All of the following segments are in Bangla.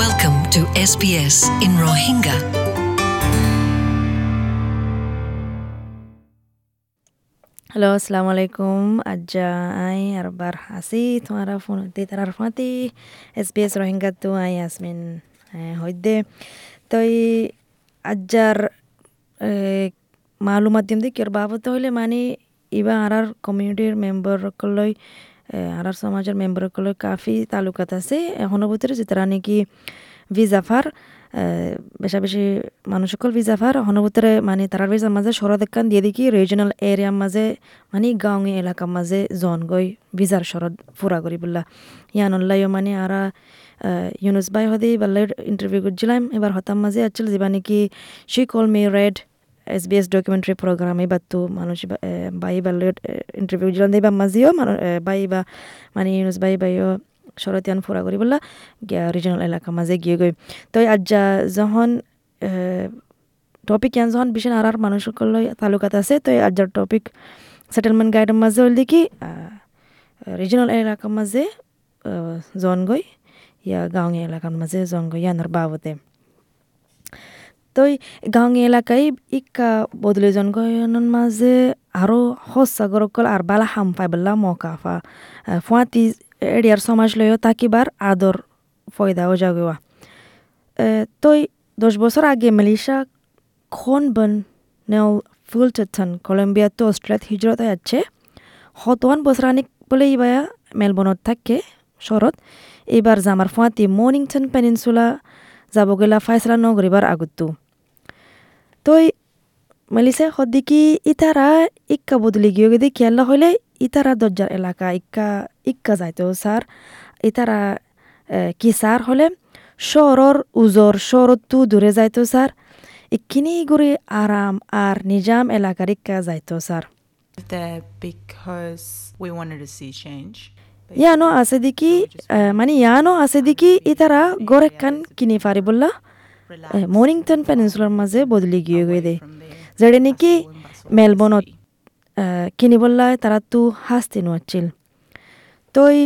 Welcome to SBS in Rohingya. Hello আসসালামু আলাইকুম আজ্জা আই আরবার হাসি তোমারা ফোন হতে তারার ফাঁতি এস বি এস রোহিঙ্গা তো আই আসমিন হইদে তই আজ্জার মালুমাত দিম দিকে বাবত হইলে মানে ইবা আরার কমিউনিটির মেম্বার সকলই আরার সমাজের মেম্বার সকলই কাফি তালুকাত আছে। এখনও ভিতরে যেতারা নাকি ভিজাফার বেশা বেশি মানুষ সকল ভিজাফার হনভূতরে মানে তারার ভিজার মাঝে শরৎ একান দিয়ে দেখি রিজনাল এরিয়ার মাঝে মানে গাঁওয়ে এলাকার মাঝে জন গই ভিজার শরৎ ফুরা করি বললা। ইয়ান অল্লাইও মানে আরা ইউনুস বাই হদে বাল্লাই ইন্টারভিউ করছিলাম। এবার হতাম মাঝে আছিল যেবা নাকি শি কল মি red S B S documentary program এবার তো মানুষ বাই বাল্লাই ইন্টারভিউ দিলাম। এবার মাঝেও বাই বা মানে ইউনুস বাই বাইও শরতিয়ান ফুরা করি বললা, গিয়া রিজনাল এলাকা মাঝে গিয়ে গই তো আজ্জা যখন টপিক ইয়ান যখন বিশেষ আর মানুষ সকল তালুকাত আছে তো আজ্জার টপিক সেটেলমেন্ট গাইডের মাঝে হল দেখি রিজনাল এলাকার মাঝে জন গই ইয়া গাঁৱীয়া এলাকার মাঝে জন গই ইয়ানোর বাবতে। তই গাঁৱীয়া এলাকায় ইকা বদলে জনগণের মাঝে আরও হসাগরকল আর বালা হাম পাই বললা মকাফা ফুয়াতি এরিয়ার সমাজ লইও তাকিবার আদর ফয়দাও জাগোয়া তই দশ বছর আগে মালয়েশিয়া খন বন নেও ফুলটন কলম্বিয়া তো অস্ট্রেলিয়াত হিজরত আছে হতওয়ান বছরানিক বলে ইবায়া মেলবর্নত থাকে শরৎ এবার জামার ফুয়াতি মর্নিংটন পেনিনসুলা যাব গেলা ফাইসলা নগরিবার আগতো তই মালিসে সদিকি ইতারা ইক্কা বদলি গিয়ে গেদি খেয়াল্লা হইলে ইতারা দরজার এলাকা, ইক্কা ইক্কা যাইতো স্যার ইতারা কি স্যার হলে? শহরর উজর শহরতো দূরে যাইতো স্যার ইখিনি গুড়ি আরাম আর নিজাম এলাকার ইক্কা যাইতো স্যার there. ইয়ানো আছে দেখি মানে ইয়ানো আছে দেখি ইতারা গরেকান কিনি পারি বললা মর্নিংটন পেনিনসুলার মাঝে বদলি গিয়ে গিয়ে দে যেটা নাকি মেলবর্নত কিনি বললাই তারা তো হাসতে নোয়াচ্ছিল তই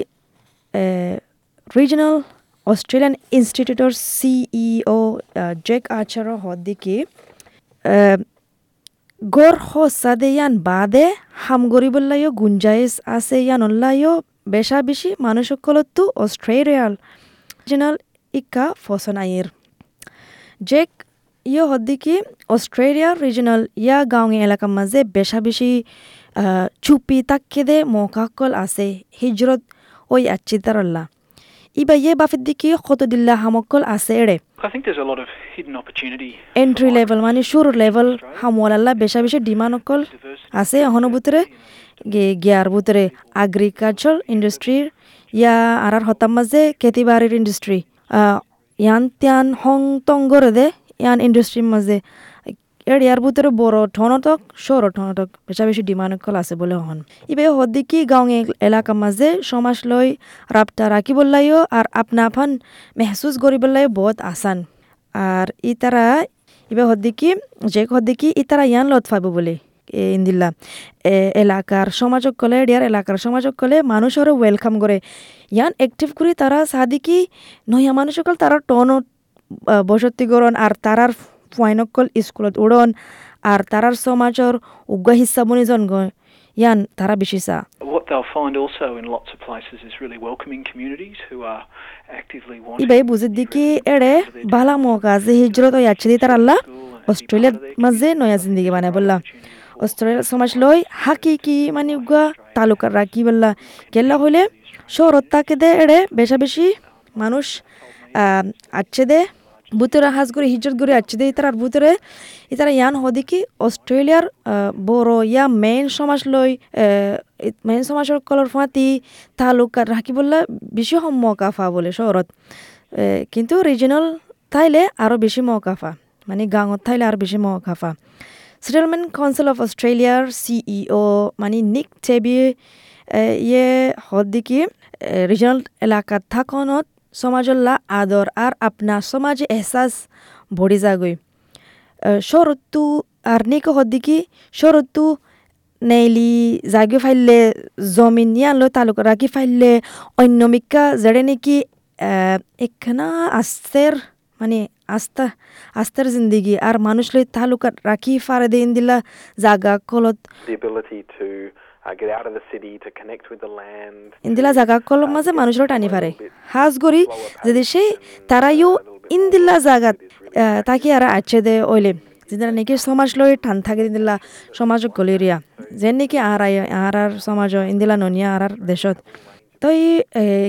রিজনাল অস্ট্রেলিয়ান ইনস্টিটিউটর সিইও জেক আচার হদ্দিকি গড় হসাদে ইয়ান বাদে হাম গরিবল্লাইও গুঞ্জাইশ আছে ইয়ান অল্লাইও বেশা বেশি মানুষ সকলতো অস্ট্রেলিয়াল জেনাল ইকা ফসন আয়ের জেক ইয়ে হদ্দিকি অস্ট্রেলিয়া রিজনাল ইয়া গাঁওয়ে এলাকার মাঝে বেশা বেশি চুপি তাক্ষেদে মকাকল আছে হিজরত ওই আচ্ছি তারাল্লা ইবা ইয়ে বাফির দিকে কত দিল্লা হামকল আছে এড়ে. এন্ট্রি লেভেল মানে শুরু লেভেল হামওয়ালাল্লা বেশা বেশি ডিমান্ড অকল আছে এখনও ভিতরে গিয়ার ভিতরে এগ্রিকালচার ইন্ডাস্ট্রির ইয়া আর আর হতাম মাঝে খেতিবাড়ির ইন্ডাস্ট্রি ইয়ান ত্যান হং টং করে দে ইয়ান ইন্ডাস্ট্রির মাঝে এরিয়ার ভিতরে বড় ঠনটক সৌর ঠনটক বেশা বেশি ডিমান্ড কল আছে বলে হন ইবে হদ্দিকি গাঁও এলাকার মাঝে সমাজ লই রাবটা রাখি বললাইও আর আপনা আফান মেহসুস করি বললাই বহুত আসান আর ই তারা ইবে হদ্দিকি যে হদ্দিকি ই তারা ইয়ান লত পাবো বলে। ইন্দিল্লা এলাকার সমাজক কলে এরিয়ার এলাকার সমাজক কলে মানুষের ওয়েলকাম করে ইয়ান অ্যাক্টিভ করি তারা সাদিকি নহিয়া মানুষ সকল তারা টন বসতি করন আর তারার ফুয়াইনকল স্কুলত উড়ন আর তারার সমাজর উগ্র হিস্সা বনি ইয়ান তারা বেশি চা What they'll find also in lots of places is really welcoming communities who are actively wanting ইবাই বুঝে দিকি এড়ে বালা মৌকা যে হিজরত ওই তার আল্লাহ অস্ট্রেলিয়ার মাঝে নয়া জিন্দিগি বানায় বললা। অস্ট্রেলিয়ার সমাজ লই হাকি কি মানে উগা তালুকার রাখি বললা। গেল্লা হইলে শহরত তাকে দে এড়ে বেশা বেশি মানুষ আচ্ছে দে বুতরে হাজ করে হিজত করে আছে। দে ইতার বুতরে ইতারা ইয়ান হদি কি, অস্ট্রেলিয়ার বড় ইয়া মেইন সমাজ লই মেইন সমাজের কলর ফাঁতি তালুকার রাখি বললে বেশি হম মকাফা বলে শহরত। কিন্তু রিজনাল থাইলে আরও বেশি মকাফা মানে গাঁৱত থাইলে আর বেশি মকাফা। সেটেলমেন্ট কাউন্সিল অফ অস্ট্রেলিয়ার সিইও মানে নিক টেবি ইয়ে হদ্দিকি রিজনাল এলাকাত থাকনত সমাজল্লা আদর আর আপনা সমাজে এহসাস ভরি যাগৈ। শরত্তু আর নিক হদ্দিকি শরত্তু নেইলি জাগি ফাইলে জমিন নিয়ালৈ তালুক রাখি ফাইলে অন্য মিকা যেড়ে নেকি একখানা আস্তের মানে আস্থা আস্থার জিন্দিগি আর মানুষ লই তালুকাত রাখি ফারে দিন দিলা জাগা কলত ইন্দিলা জাগা কলম মাঝে মানুষের টানি পারে হাজ গরি যদি সেই তারাইও ইন্দিল্লা জাগাত তাকি আর আছে দে ওইলে যেদিন নাকি সমাজ লই টান থাকে ইন্দিল্লা সমাজ গলিরিয়া যেন নাকি আর আর আর সমাজ ইন্দিলা ননিয়া আর আর দেশত তো এই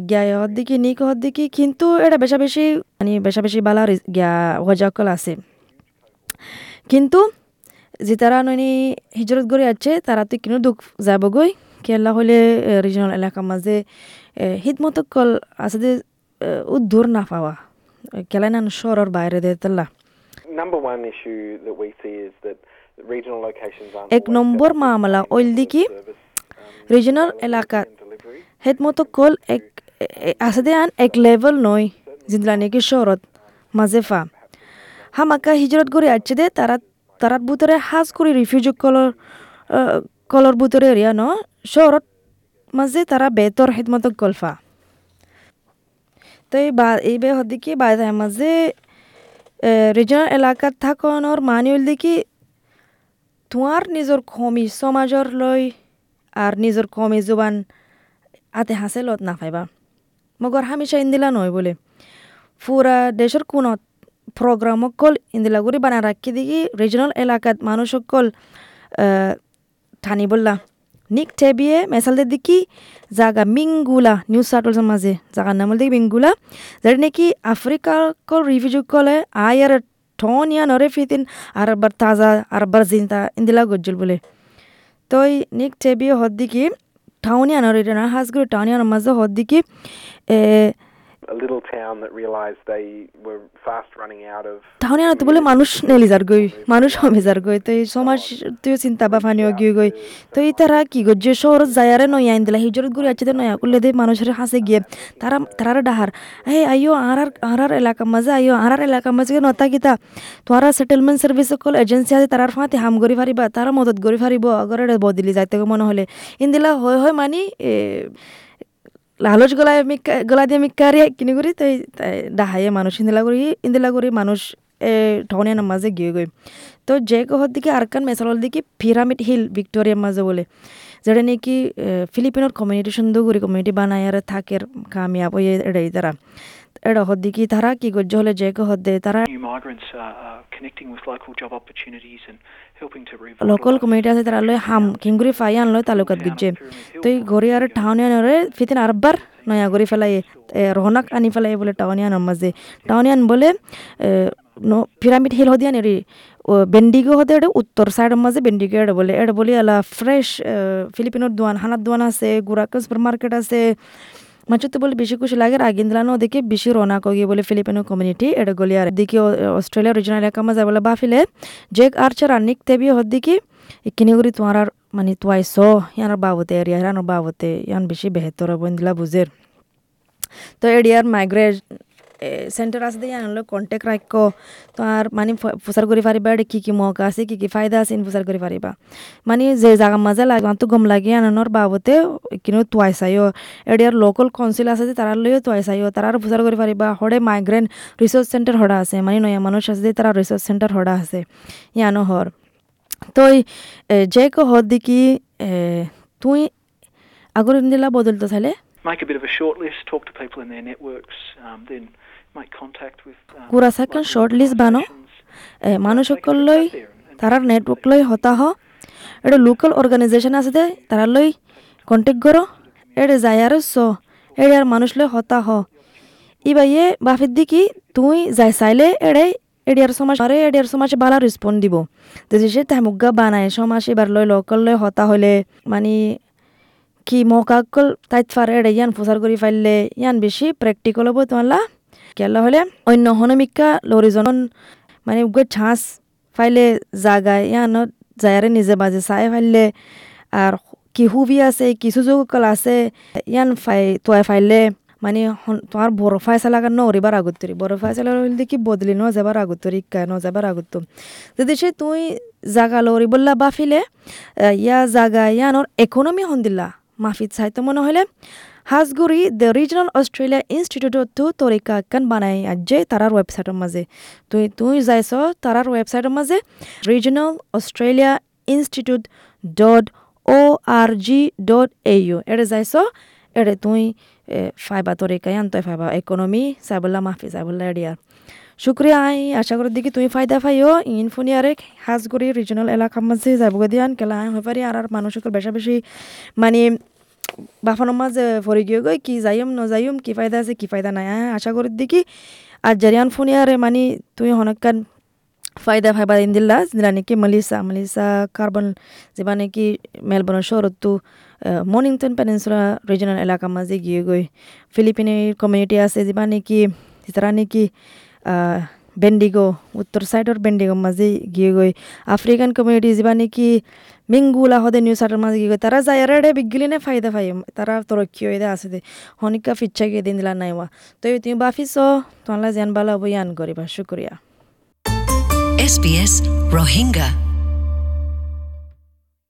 গিয়া হদ্দিকি নিক হদ্দিকি কিন্তু এটা বেশা বেশি মানে বেশা বেশি বালা গিয়া হজাকল আছে কিন্তু যে তারা ননি হিজরত করে আছে তারা তো কিনো দুঃখ যাবগৈ। কেলা হলে রিজনাল এলাকার মাঝে হিদমত কল আছে যে উদ্দূর না পাওয়া কেলাই না শহরের বাইরে দে তাল্লা। Aren't এক নম্বর মামলা ওইল দিকি রিজনাল এলাকা and delivery. হেদমত কল এক আছে দে আন এক লেভেল নয় জিনলা নাকি শহরত মাঝে ফা। হামাকা হিজরত করে আছে দে তারা তাৰাত বুতৰে হাজ কৰে ৰিফিউজিক কলৰ কলৰ বুতৰে এৰিয়া ন? চহৰত মাঝে তারা বেতর হেদমত গল্ফা। তো এই বা এই বে হদিকে বাজার মাঝে রিজনাল এলাকাত থাকনর মানুষ দেখি ধোঁয়ার নিজের কমি সমাজর লই আর নিজের কমি জোবান আতে হাসে লত না পাইবা মগর ইন্দিলা নয় বলে। ফুরা দেশের কোনত প্রোগ্রাম অকল ইন্দিলা করে বানা রাখি দেখি রিজনাল এলাকাত মানুষ অকল ঠানি বললা নিক টেবিয়ে মেসাল দেখি জাগা মিঙ্গুলা নিউজ সার্টলসের মাঝে জাগার নাম দেখি মিঙ্গুলা যার নাকি আফ্রিকার কল রিফিউজি কলে আয়ার ঠনিয়া নরে ফিতিন আর বার তাজা আর বার জিনতা ইন্দিলা গজ্জল বলে তই নিক টেবিয়ে হদ্দিকি টাউনিয়া নরে না হাজগুড়ি টাউনিয়ার মাঝে হদ্দিকি এ A little town that realised they were fast running out of টাউনিয়া তো বলে মানুষ নেলি যার গই মানুষ হমে যার গই তো এই তারা কি গজ্জে শহর যায়ারে নয় আইন দিলা হিজরত গুড়ি আছে নয়া করলে দে মানুষের হাসে গিয়ে। তারা তারার ডাহার হে আইও আর আর এলাকা মাঝে আইও আর এলাকা মাঝে নতা কিতা তোরা সেটেলমেন্ট সার্ভিস সকল এজেন্সি আছে তারার ফাঁতে হাম করি ফারিবা তারা মদত করি ফারিব আগর বদলি যাইতে মনে হলে। ইন্দিলা হয় হয় মানি লালচ গলায় আমি গলা দিয়ে আমি মিক্কারি কিনি করি তাই তাই ডাহাইয়ে মানুষ ইন্দিলা করি ইন্দিলা করি মানুষ ঠনিয়া মাঝে গিয়ে গই তো যে কহর দিকে আরকান মেসালর দিকে পিরামিড হিল ভিক্টোরিয়ার মাঝে বলে যেটা নাকি ফিলিপিনোর কমিউনিটি সুন্দর করে কমিউনিটি বানায় আর থাকের কামিয়াব ওই এটাই তারা এটা হর দিকে তারা কি করছে? হলে যে কহর দে তারা লোকাল কমিউনিটি আছে তারা লয় হাম কিংগুরি ফাই আনলো তালুকাত গুজে তো এই গড়ি আর টাউনিয়ানরে ফিতিন আরবার নয়া গড়ি ফেলাই রহনাক আনি ফেলাই বলে টাউনিয়ান মাঝে। টাউনিয়ান বলে পিরামিড হিল হদিয়ান এরি বেন্ডিগো হতে এটা উত্তর সাইডের মাঝে বেন্ডিগো এটা বলে। এটা বলি আলা ফ্রেশ ফিলিপিনোর দোয়ান হানার দোয়ান আছে গুরাকা সুপার মার্কেট আছে। মাছতে বলে বেশি খুশি লাগে আগিন দিলানো ওদিকে বেশি রওনা কগি বলে ফিলিপিনো কমিউনিটি এটা গলি আর দিকে অস্ট্রেলিয়া রিজনাল এলাকা মাঝে বলে বাফিলে। জেক আর্চার আর নিক তেবি হদ্দিকি ইকিনি করি তোমার আর মানে তোয়াইছ ইয়ানোর বাবতে এরিয়া ইয়ানোর বাবতে, ইয়ান বেশি বেহতর বন্দিলা বুঝের। তো এরিয়ার মাইগ্রেট সেন্টার আছে দিয়ে আনলো কন্টেক্ট রাখ তো আর মানে প্রচার করে পারিবা এটা কী কী মৌকা আছে কী কী ফায়দা আছে প্রচার করে পারিবা মানে যে জায়গা মাঝে লাগে তো গম লাগে আনানোর বাবতে কিন্তু তোয়াই চাইও এরিয়ার লোকাল কাউন্সিল আছে যে তারা লইও তোয়াই চাইও তারা আর প্রচার করে পারিবা হরে মাইগ্রেন্ট রিসোর্স সেন্টার হরা আছে মানে নয়া মানুষ আছে যে তারা রিসোর্স সেন্টার হরা আছে ইয়ানো হর তো যে কো হর দিকি তুই আগর দিলা বদলতে চাইলে make a bit of a short list, talk to people in their networks, um, then local short list বানো। and- and তারার নেটওয়ার্ক লই হতাহ এটা লোকাল অর্গানাইজেশন আছে দে তারা লই কন্টেক্ট করো এটা যায় স এড়ে আর মানুষ লই হতাহ ইবাইয়ে বাফির দিকি তুই যাই চাইলে এড়ে এডিয়ার সমাজ আরে এডিয়ার সমাজ বালা রেসপন্ড দিব। যদি সে তামুগা বানায় সমাজ এবার লই লোকাল লই হতা হলে মানে কি মকাকল তাইত ফারে এড়ে ইয়ান প্রচার করি ফাইলে ইয়ান বেশি প্র্যাকটিক্যাল হব তোমালা। কেলা হলে অন্য হনমিকা লরিজন মানে উগে ছাঁচ ফাইলে জাগায় ইয়ান যায়ারে নিজে বাজে, চাই ফাইলে আর কি হুবি আছে, কি সুযোগ আছে, ইয়ান ফাই, তোয়াই ফাইলে মানে তোমার বড় ফাইসালা কান নরিবার আগত্তরি? বড় ফাইসালা হইলে কি বদলি ন যাবার আগত্তরি ইকা ন যাবার আগত্ত যদি সে তুই জাগা লরি বললা বাফিলে ইয়া জাগা, ইয়ানোর ইকোনমি হন দিলা মাফিত চাইতো মনে হলে হাজগুড়ি দ্য রিজনাল অস্ট্রেলিয়া ইনস্টিটিউট তো তরিকা কান বানাই আজে তারার ওয়েবসাইটের মাঝে তুই তুই যাইছ তারার ওয়েবসাইটের মাঝে regional Australia institute dot O R G dot A U এড়ে যাইছ এড়ে তুই ফাইবা তরিকায় আনতে ফাইবা ইকোনমি সাইবুল্লা মাহফি সাইবুল্লা এডিয়ার শুক্রিয়া আই আশা করি দেখি তুমি ফায়দা পাইও ইন হাজগুড়ি রিজনাল এলাকার মাঝে যাব দিয়ান কেলা আই হয়ে পারি আর আর মানুষের বেশা বেশি মানে বাফানোর মাঝে ফরি গিয়ে গই, কি যাইম, ন যাইম, কি ফায়দা আছে, কি ফায়দা নাই। আই আশা করি দেখি। আর জারিয়ান ফোনি আরে মানে তুই হনকান ফায়দা ফাইবা দিন দিল্লা যেটা নাকি মালিসা মালিসা কার্বন, যেবা নাকি মেলবোর্নের শহরতো মর্নিংটন পেনিনসুলা রিজনাল এলাকার মাঝে গিয়ে গই। ফিলিপিনের কমিউনিটি আছে, যেবা নাকি তারা নাকি বেন্ডিগো উত্তর সাইডর বেন্ডিগো মাঝে গিয়ে গই। আফ্রিকান কমিউনিটি যা নাকি মিঙ্গুলা হদে নিউ সাইডের মাঝে গিয়ে গই। তারা যায় রে বিগিলি নে ফায়দা ফাই। তারা তরক্কি হয়ে দে আছে দে। হনিকা ফিচ্ছা গিয়ে দিন দিলা নাইওয়া তো তুমি বাফিস তোমার জানবালা বই আন করিবা শুক্রিয়া SBS Rohingya.